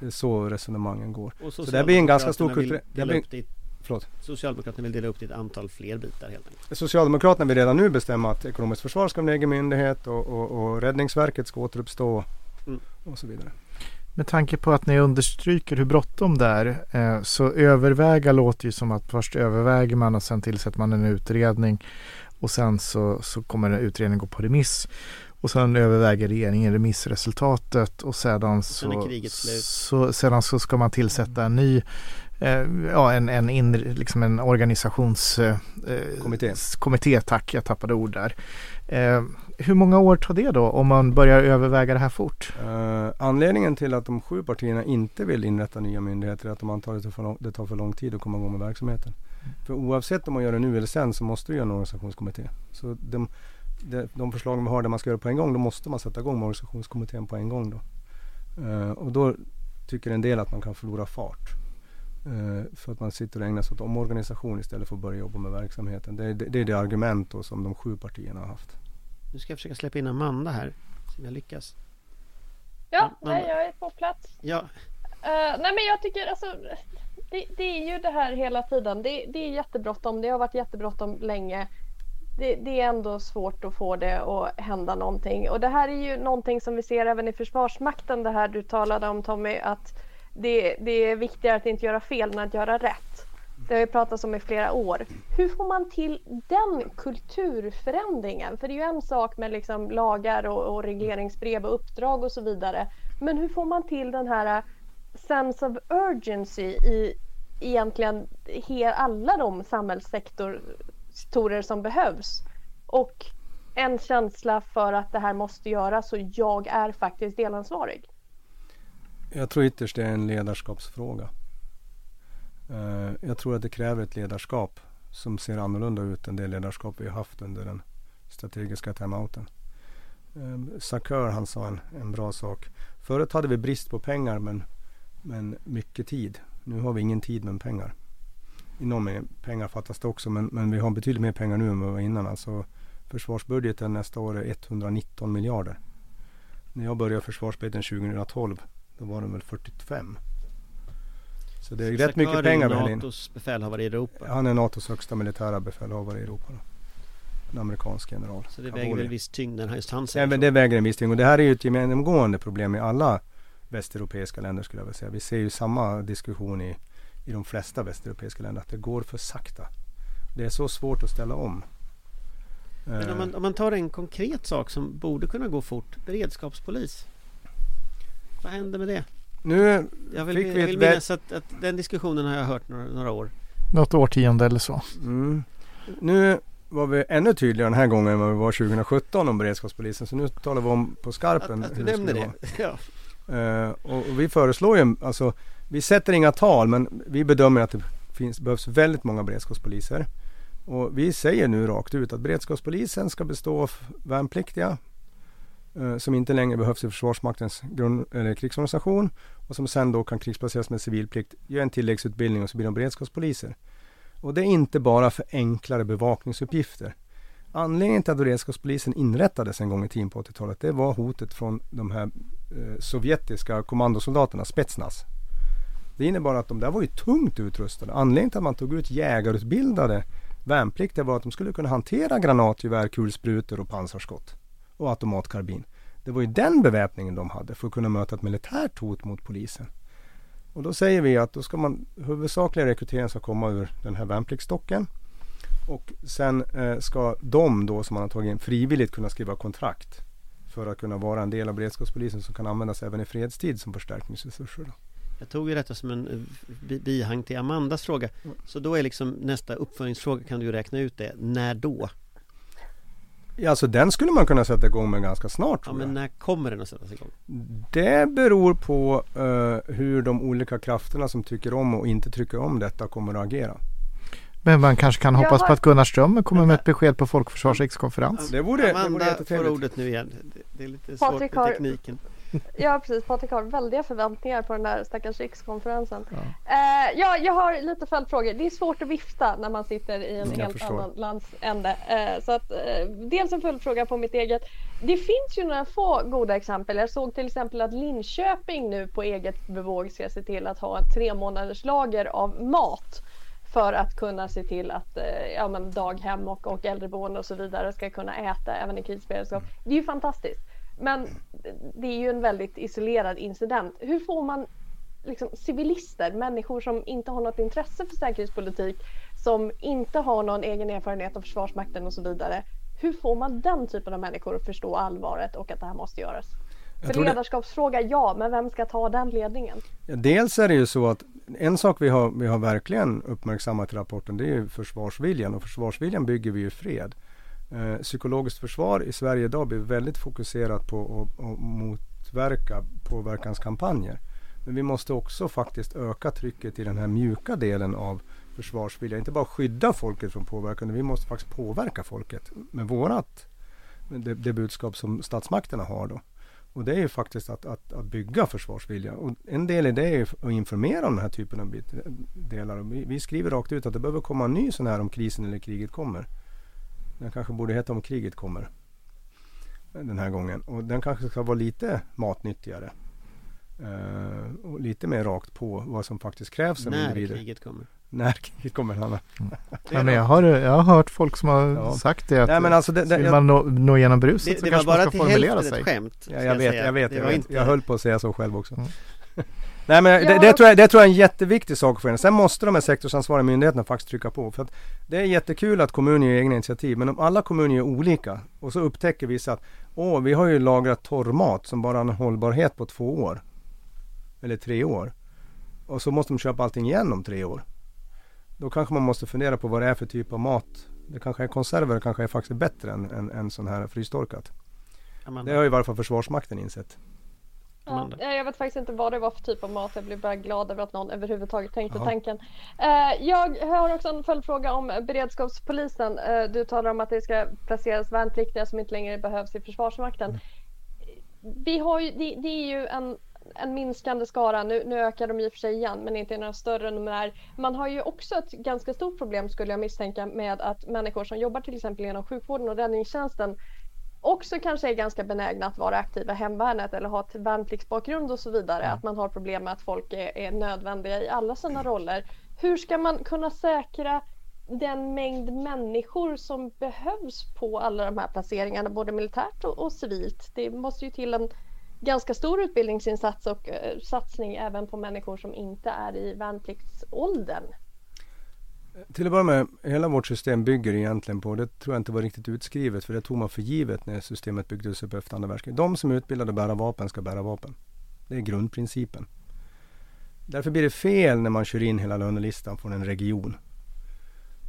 Det är så resonemangen går. Och Så det blir en ganska stor kulturell- vill det Förlåt. Socialdemokraterna vill dela upp det i ett antal fler bitar helt enkelt. Socialdemokraterna vill redan nu bestämma att ekonomiskt försvar ska bli en egen myndighet och, och, och Räddningsverket ska återuppstå Mm. och så vidare. Med tanke på att ni understryker hur bråttom det är eh, så överväga låter ju som att först överväger man och sen tillsätter man en utredning och sen så, så kommer en utredning gå på remiss och sen överväger regeringen remissresultatet och sedan sen så, slut. så, sedan så ska man tillsätta en ny ja, en, en, inre, liksom en organisations eh, kommitté, tack, jag tappade ord där. Eh, hur många år tar det då om man börjar överväga det här fort? Eh, anledningen till att de sju partierna inte vill inrätta nya myndigheter är att de antar att det, tar för lång, det tar för lång tid att komma igång med verksamheten. För oavsett om man gör det nu eller sen så måste du göra en organisationskommitté. Så de, de, de förslag vi har där man ska göra på en gång, då måste man sätta igång med organisationskommittén på en gång. Då. Eh, och då tycker en del att man kan förlora fart. Eh, för att man sitter och ägnar sig åt omorganisation istället för att börja jobba med verksamheten. Det, är- det, det är det argument då som de sju partierna har haft. Nu ska jag försöka släppa in Amanda här. Se om jag lyckas. Ja, Ja, nej, jag är på plats. Ja, Eh, nej men jag tycker alltså det, det är ju det här hela tiden. Det, det är jättebråttom. Det har varit jättebråttom länge. Det, det är ändå svårt att få det att hända någonting. Och det här är ju någonting som vi ser även i Försvarsmakten. Det här du talade om Tommy. Att det, det är viktigare att inte göra fel än att göra rätt. Det har ju pratats om i flera år. Hur får man till den kulturförändringen? För det är ju en sak med liksom lagar och, och regleringsbrev och uppdrag och så vidare. Men hur får man till den här äh, sense of urgency i egentligen alla de samhällssektorer som behövs. Och en känsla för att det här måste göras och jag är faktiskt delansvarig. Jag tror ytterst det är en ledarskapsfråga. Eh, jag tror att det kräver ett ledarskap som ser annorlunda ut än det ledarskap vi har haft under den strategiska timeouten. Eh, Sakör han sa en, en bra sak. Förut hade vi brist på pengar men, men mycket tid. Nu har vi ingen tid men pengar. I någon mening, pengar fattas det också men, men vi har betydligt mer pengar nu än vad vi var innan. Alltså, försvarsbudgeten nästa år är 119 miljarder. När jag började försvarsbudgeten 2012 då var den väl 45. Så det är rätt mycket pengar vi har in. NATOs befälhavare i Europa. Han är NATOs högsta militära befälhavare i Europa. Då. En amerikansk general. Så det väger väl viss tyngd när just han Ja, men så. det väger en viss tyngd och det här är ju ett genomgående problem i alla västeuropeiska länder skulle jag vilja säga. Vi ser ju samma diskussion i, i de flesta västeuropeiska länder att det går för sakta. Det är så svårt att ställa om. Men om Eh, man, om man tar en konkret sak som borde kunna gå fort. Beredskapspolis. Vad händer med det? Nu Jag vill, Fick vi jag vill minnas att, att den diskussionen har jag hört några, några år. Något årtionde eller så. Mm. Nu var vi ännu tydligare den här gången än vad vi var 2017 om beredskapspolisen. Så nu talar vi om på Att, skarpen. att du hur nämner det. <laughs> Ja. Eh, och, och vi föreslår ju, alltså vi sätter inga tal men vi bedömer att det finns, behövs väldigt många beredskapspoliser. Och vi säger nu rakt ut att beredskapspolisen ska bestå av värnpliktiga Eh, som inte längre behövs i Försvarsmaktens grund, eller krigsorganisation och som sen då kan krigsplaceras med civilplikt, gör en tilläggsutbildning och så blir de beredskapspoliser. Och det är inte bara för enklare bevakningsuppgifter. Anledningen till att beredskapspolisen inrättades en gång i tiden på 80-talet, det var hotet från de här eh, sovjetiska kommandosoldaterna, Spetsnaz. Det innebar att de där var ju tungt utrustade. Anledningen till att man tog ut jägarutbildade värnpliktiga var att de skulle kunna hantera granatgevär, kulsprutor och pansarskott. Och automatkarbin. Det var ju den beväpningen de hade för att kunna möta ett militärt hot mot polisen. Och då säger vi att då ska man huvudsakliga rekryteringen ska komma ur den här värnpliktsstocken. Och sen eh, ska de då som man har tagit in frivilligt kunna skriva kontrakt. För att kunna vara en del av beredskapspolisen som kan användas även i fredstid som förstärkningsresurser. Då. Jag tog ju detta som en eh, bi- bihang till Amandas fråga. Mm. Så då är liksom nästa uppföljningsfråga, kan du räkna ut det. När då? Ja, alltså den skulle man kunna sätta igång med ganska snart Ja tror men jag. när kommer den att sättas igång? Det beror på eh, hur de olika krafterna som tycker om och inte tycker om detta kommer att agera. Men man kanske kan Jag hoppas har- på att Gunnar Ström kommer med ett besked på Folkförsvars rikskonferens. Det vore, det vore Amanda får ordet nu igen. Det, det är lite Patrik svårt med har- tekniken. <laughs> Ja precis, Patrik har väldiga förväntningar på den där stackars rikskonferensen. Eh, ja, jag har lite följdfrågor. Det är svårt att vifta när man sitter i en Mm, jag helt förstår. annan landsände. Eh, så att, eh, dels en följdfråga på mitt eget. Det finns ju några få goda exempel. Jag såg till exempel att Linköping nu på eget bevåg ska se till att ha ett tre månaders lager av mat för att kunna se till att eh, ja, men daghem och, och äldreboende och så vidare ska kunna äta även i krisberedskap. Det är ju fantastiskt. Men det är ju en väldigt isolerad incident. Hur får man liksom, civilister, människor som inte har något intresse för säkerhetspolitik, som inte har någon egen erfarenhet av Försvarsmakten och så vidare. Hur får man den typen av människor att förstå allvaret och att det här måste göras? För tror det- ledarskapsfråga, ja, men vem ska ta den ledningen? Dels är det ju så att en sak vi har, vi har verkligen uppmärksammat i rapporten det är ju försvarsviljan och försvarsviljan bygger vi ju fred. Eh, psykologiskt försvar i Sverige idag blir väldigt fokuserat på att, motverka påverkanskampanjer. Men vi måste också faktiskt öka trycket i den här mjuka delen av försvarsvilja. Inte bara skydda folket från påverkan, utan vi måste faktiskt påverka folket med vårat, det, det budskap som statsmakterna har då. Och det är ju faktiskt att, att, att bygga försvarsvilja. Och en del i det är ju att informera om den här typen av bit, eh, delar. Vi, vi skriver rakt ut att det behöver komma en ny sån här om krisen eller kriget kommer. Den kanske borde heta om kriget kommer. Den här gången. Och den kanske ska vara lite matnyttigare. Eh, och lite mer rakt på vad som faktiskt krävs av När individer. kriget kommer. När kriget kommer. Hanna. <laughs> Ja, men jag, har, jag har hört folk som har Ja. sagt det. Att Nej, men alltså det- det- vill jag- man nå, nå igenom bruset Det, så det var kanske man bara ska till formulera hälften sig. ett skämt. Ja, ska jag vet, jag vet, Det jag, var vet. inte- jag höll på att säga så själv också. Mm. <laughs> Nej men det, det, tror jag, det tror jag är en jätteviktig sak för en. Sen måste de här sektorsansvariga myndigheterna faktiskt trycka på. För att det är jättekul att kommuner gör egna initiativ. Men om alla kommuner är olika och så upptäcker vissa att Åh, vi har ju lagrat torrmat som bara har en hållbarhet på två år. Eller tre år. Och så måste de köpa allting igen om tre år. Då kanske man måste fundera på vad det är för typ av mat. Det kanske är konserver, det kanske är faktiskt bättre än, än, än sån här frystorkat. Amanda. Det har ju i varje fall Försvarsmakten insett. Ja, jag vet faktiskt inte vad det var för typ av mat. Jag blev bara glad över att någon överhuvudtaget tänkte Ja. tanken. Eh, jag har också en följdfråga om beredskapspolisen. Eh, du talar om att det ska placeras värnpliktiga som inte längre behövs i Försvarsmakten. Vi har ju, det, det är ju en, en minskande skara. Nu, nu ökar de i och för sig igen, men inte i några större numär. Man har ju också ett ganska stort problem skulle jag misstänka med att människor som jobbar till exempel inom sjukvården och räddningstjänsten också kanske är ganska benägna att vara aktiva i hemvärnet eller ha ett värnpliktsbakgrund och så vidare. Att man har problem med att folk är, är nödvändiga i alla sina roller. Hur ska man kunna säkra den mängd människor som behövs på alla de här placeringarna, både militärt och, och civilt? Det måste ju till en ganska stor utbildningsinsats och eh, satsning även på människor som inte är i värnpliktsåldern. Till att börja med, hela vårt system bygger egentligen på, det tror jag inte var riktigt utskrivet, för det tog man för givet när systemet byggdes upp efter andra världskriget. De som är utbildade att bära vapen ska bära vapen. Det är grundprincipen. Därför blir det fel när man kör in hela lönelistan från en region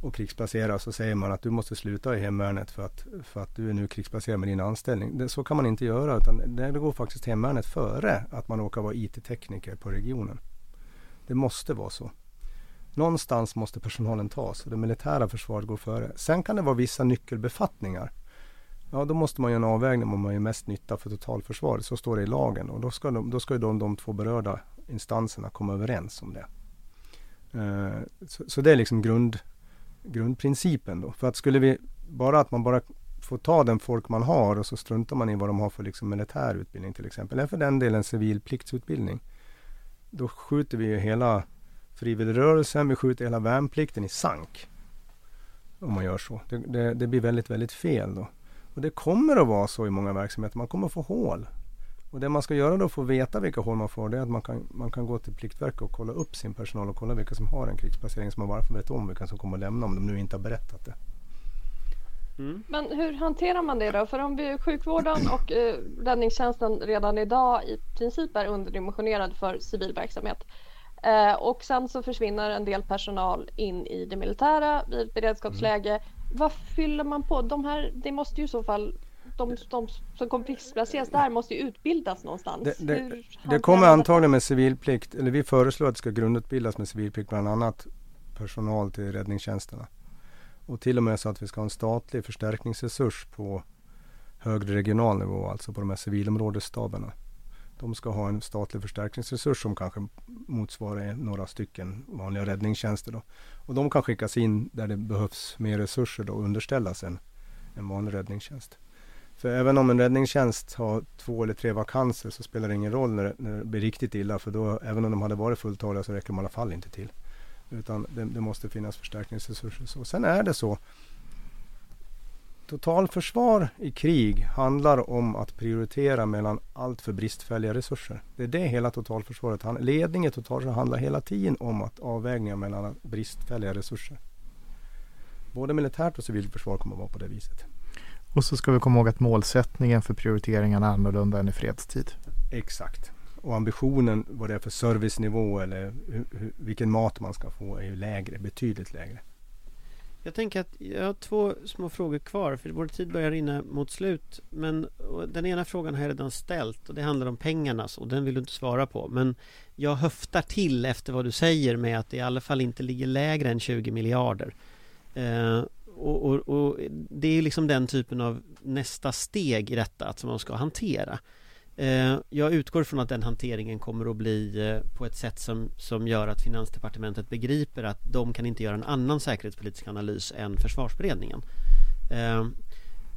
och krigsplacerar så säger man att du måste sluta i hemvärnet för att, för att du är nu krigsplacerad med din anställning. Det, så kan man inte göra utan det går faktiskt hemvärnet före att man råkar vara IT-tekniker på regionen. Det måste vara så. Någonstans måste personalen tas och det militära försvaret går före. Sen kan det vara vissa nyckelbefattningar. Ja, då måste man göra en avvägning om man gör mest nytta för totalförsvaret. Så står det i lagen och då ska, de, då ska ju de, de två berörda instanserna komma överens om det. Eh, så, så det är liksom grund, grundprincipen då. För att skulle vi bara att man bara får ta den folk man har och så struntar man i vad de har för liksom militär utbildning till exempel. Eller för den delen civilpliktsutbildning. Då skjuter vi ju hela frivilligrörelsen, vi skjuter hela värnplikten i sank. Om man gör så. Det, det, det blir väldigt, väldigt fel då. Och det kommer att vara så i många verksamheter. Man kommer att få hål. Och det man ska göra då för att veta vilka hål man får det är att man kan, man kan gå till Pliktverket och kolla upp sin personal och kolla vilka som har en krigsplacering så man bara får veta om vilka som kommer att lämna om de nu inte har berättat det. Men hur hanterar man det då? För om vi, sjukvården och eh, räddningstjänsten redan idag i princip är underdimensionerad för civil verksamhet. Eh, och sen så försvinner en del personal in i det militära vid ett beredskapsläge. Vad fyller man på? De här, det måste ju i så fall de, de som kommer krigsplaceras där måste ju utbildas någonstans. Det, det, det kommer antagligen med civilplikt, eller vi föreslår att det ska grundutbildas med civilplikt bland annat personal till räddningstjänsterna. Och till och med så att vi ska ha en statlig förstärkningsresurs på högre regional nivå, alltså på de här civilområdesstaberna. De ska ha en statlig förstärkningsresurs som kanske motsvarar några stycken vanliga räddningstjänster. Då. Och de kan skickas in där det behövs mer resurser då och underställas en, en vanlig räddningstjänst. För även om en räddningstjänst har två eller tre vakanser så spelar det ingen roll när det, när det blir riktigt illa för då, även om de hade varit fulltaliga så räcker de i alla fall inte till. Utan det, det måste finnas förstärkningsresurser. Så sen är det så. Totalförsvar i krig handlar om att prioritera mellan allt för bristfälliga resurser. Det är det hela totalförsvaret handlar Ledning i totalförsvar handlar hela tiden om att avvägningar mellan bristfälliga resurser. Både militärt och civilt försvar kommer att vara på det viset. Och så ska vi komma ihåg att målsättningen för prioriteringarna är annorlunda än i fredstid. Exakt. Och ambitionen vad det är för servicenivå eller hur, hur, vilken mat man ska få är ju lägre, betydligt lägre. Jag tänker att jag har två små frågor kvar för vår tid börjar rinna mot slut. Men den ena frågan har jag redan ställt och det handlar om pengarna och den vill du inte svara på. Men jag höftar till efter vad du säger med att det i alla fall inte ligger lägre än 20 miljarder. Eh, och, och, och det är liksom den typen av nästa steg i detta att som man ska hantera. Eh, jag utgår från att den hanteringen kommer att bli eh, på ett sätt som, som gör att Finansdepartementet begriper att de kan inte göra en annan säkerhetspolitisk analys än försvarsberedningen. Eh,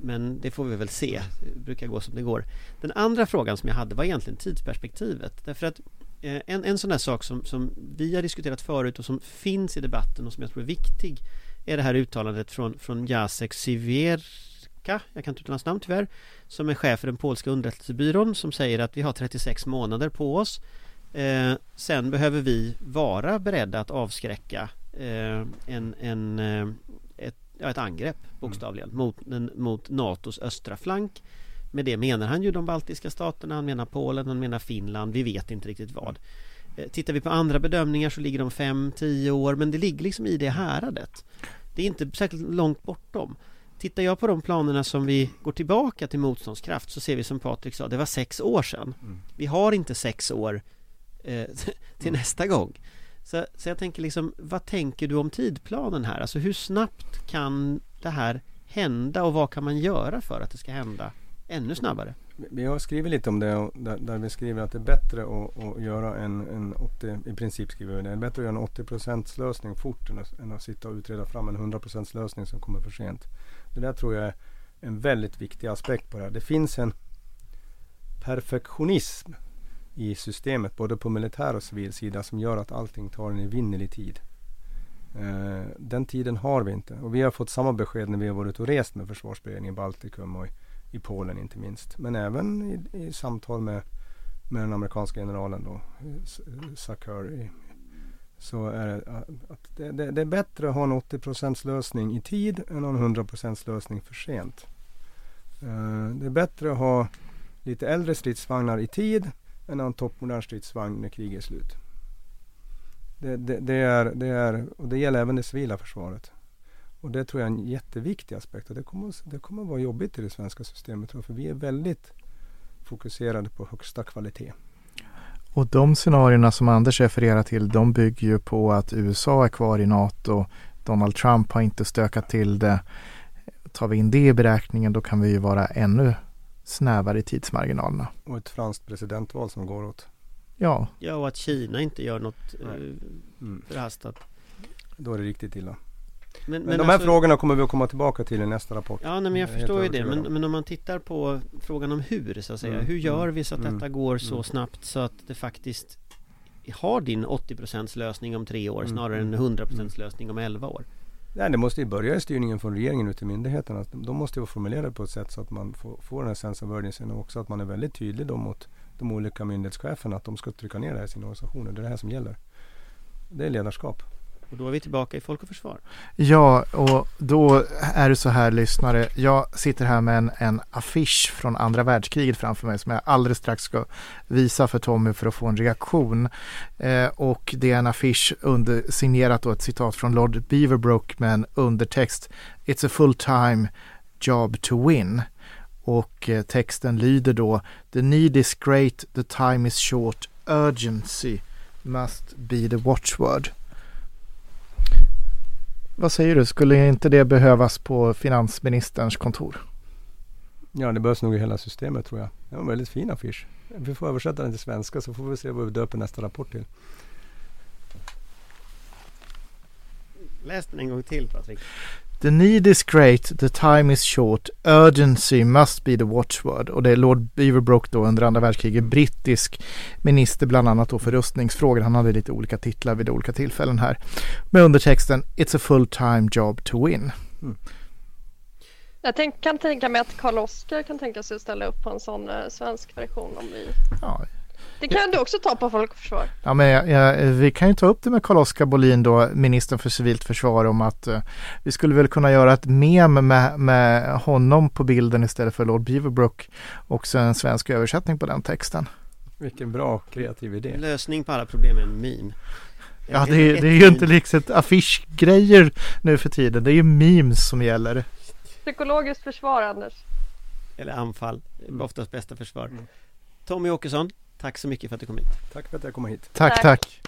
men det får vi väl se, det brukar gå som det går. Den andra frågan som jag hade var egentligen tidsperspektivet. Därför att en, en sån där sak som, som vi har diskuterat förut och som finns i debatten och som jag tror är viktig är det här uttalandet från, från Jacek Siewierka, jag kan inte uttala hans namn tyvärr, som är chef för den polska underrättelsebyrån som säger att vi har 36 månader på oss. Eh, sen behöver vi vara beredda att avskräcka eh, en, en, eh, ett, ja, ett angrepp bokstavligen mm. mot, en, mot NATOs östra flank. Med det menar han ju de baltiska staterna, han menar Polen, han menar Finland, vi vet inte riktigt vad. Eh, tittar vi på andra bedömningar så ligger de 5-10 år men det ligger liksom i det häradet. Det är inte särskilt långt bortom. Tittar jag på de planerna som vi går tillbaka till motståndskraft så ser vi som Patrik sa, det var sex år sedan. Mm. Vi har inte sex år eh, <laughs> till nästa gång. Så, så jag tänker liksom, vad tänker du om tidplanen här? Alltså hur snabbt kan det här hända och vad kan man göra för att det ska hända ännu snabbare? Vi har skrivit lite om det där, där vi skriver att det är bättre att, att göra en, en 80, i princip skriver vi det, det är bättre att göra en 80 lösning fort än att, än att sitta och utreda fram en 100 lösning som kommer för sent. Det där tror jag är en väldigt viktig aspekt på det här. Det finns en perfektionism i systemet både på militär och civil sida som gör att allting tar en evinnerlig tid. Eh, den tiden har vi inte och vi har fått samma besked när vi har varit och rest med försvarsberedningen i Baltikum och i, i Polen inte minst. Men även i, i samtal med, med den amerikanska generalen då, eh, eh, Sakur. Så är det att det, det, det, är bättre att ha en 80 lösning i tid än en 100 lösning för sent. Uh, det är bättre att ha lite äldre stridsvagnar i tid än en toppmodern stridsvagn när kriget är slut. Det, det, det, är, det, är, och det gäller även det civila försvaret. Och det tror jag är en jätteviktig aspekt. Och det kommer, det kommer att vara jobbigt i det svenska systemet. För vi är väldigt fokuserade på högsta kvalitet. Och de scenarierna som Anders refererar till, de bygger ju på att USA är kvar i NATO. Donald Trump har inte stökat till det. Tar vi in det i beräkningen, då kan vi ju vara ännu snävare i tidsmarginalerna. Och ett franskt presidentval som går åt. Ja. Ja, och att Kina inte gör något eh, mm. förhastat. Då är det riktigt illa. Men, men, men de här alltså, frågorna kommer vi att komma tillbaka till i nästa rapport. Ja, nej, men jag, jag förstår ju det. Men, men, om man tittar på frågan om hur, så att säga. Mm, hur gör vi så att mm, detta går så mm. snabbt så att det faktiskt har din 80% lösning om tre år mm, snarare än 100% mm. lösning om 11 år? Nej, det måste ju börja i styrningen från regeringen ut till myndigheterna. De måste ju vara formulerade på ett sätt så att man får, får den här sense of urgency och också att man är väldigt tydlig då mot de olika myndighetscheferna att de ska trycka ner det här i sina organisationer. Det är det här som gäller. Det är ledarskap. Och då är vi tillbaka i Folk och Försvar. Ja, och då är det så här lyssnare. Jag sitter här med en, en affisch från andra världskriget framför mig som jag alldeles strax ska visa för Tommy för att få en reaktion. Eh, och det är en affisch under, signerat då ett citat från Lord Beaverbrook med en undertext It's a full time job to win. Och eh, texten lyder då The need is great, the time is short, urgency must be the watchword. Vad säger du, skulle inte det behövas på finansministerns kontor? Ja, det behövs nog i hela systemet tror jag. Det var en väldigt fin affisch. Vi får översätta den till svenska så får vi se vad vi döper nästa rapport till. Läs den en gång till Patrik. The need is great, the time is short, urgency must be the watchword. Och det är Lord Beaverbrook då under andra världskriget, brittisk minister bland annat då för rustningsfrågor. Han hade lite olika titlar vid olika tillfällen här. Med undertexten It's a full time job to win. Mm. Jag tänk, kan tänka mig att Karl Oskar kan tänka sig att ställa upp på en sån eh, svensk version om vi ja, det kan du också ta på Folk och Försvar. Ja, men ja, vi kan ju ta upp det med Carl-Oskar Bolin då, ministern för civilt försvar om att uh, vi skulle väl kunna göra ett mem med, med honom på bilden istället för Lord Beaverbrook. Också en svensk översättning på den texten. Vilken bra kreativ idé. Lösning på alla problem är en meme. Ja, det är, det är ju inte liksom affischgrejer nu för tiden. Det är ju memes som gäller. Psykologiskt försvar, Anders. Eller anfall. Oftast bästa försvar. Mm. Tommy Åkesson, Tack så mycket för att du kom hit. Tack för att jag kom hit. Tack, tack. tack.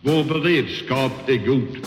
Vår beredskap är god.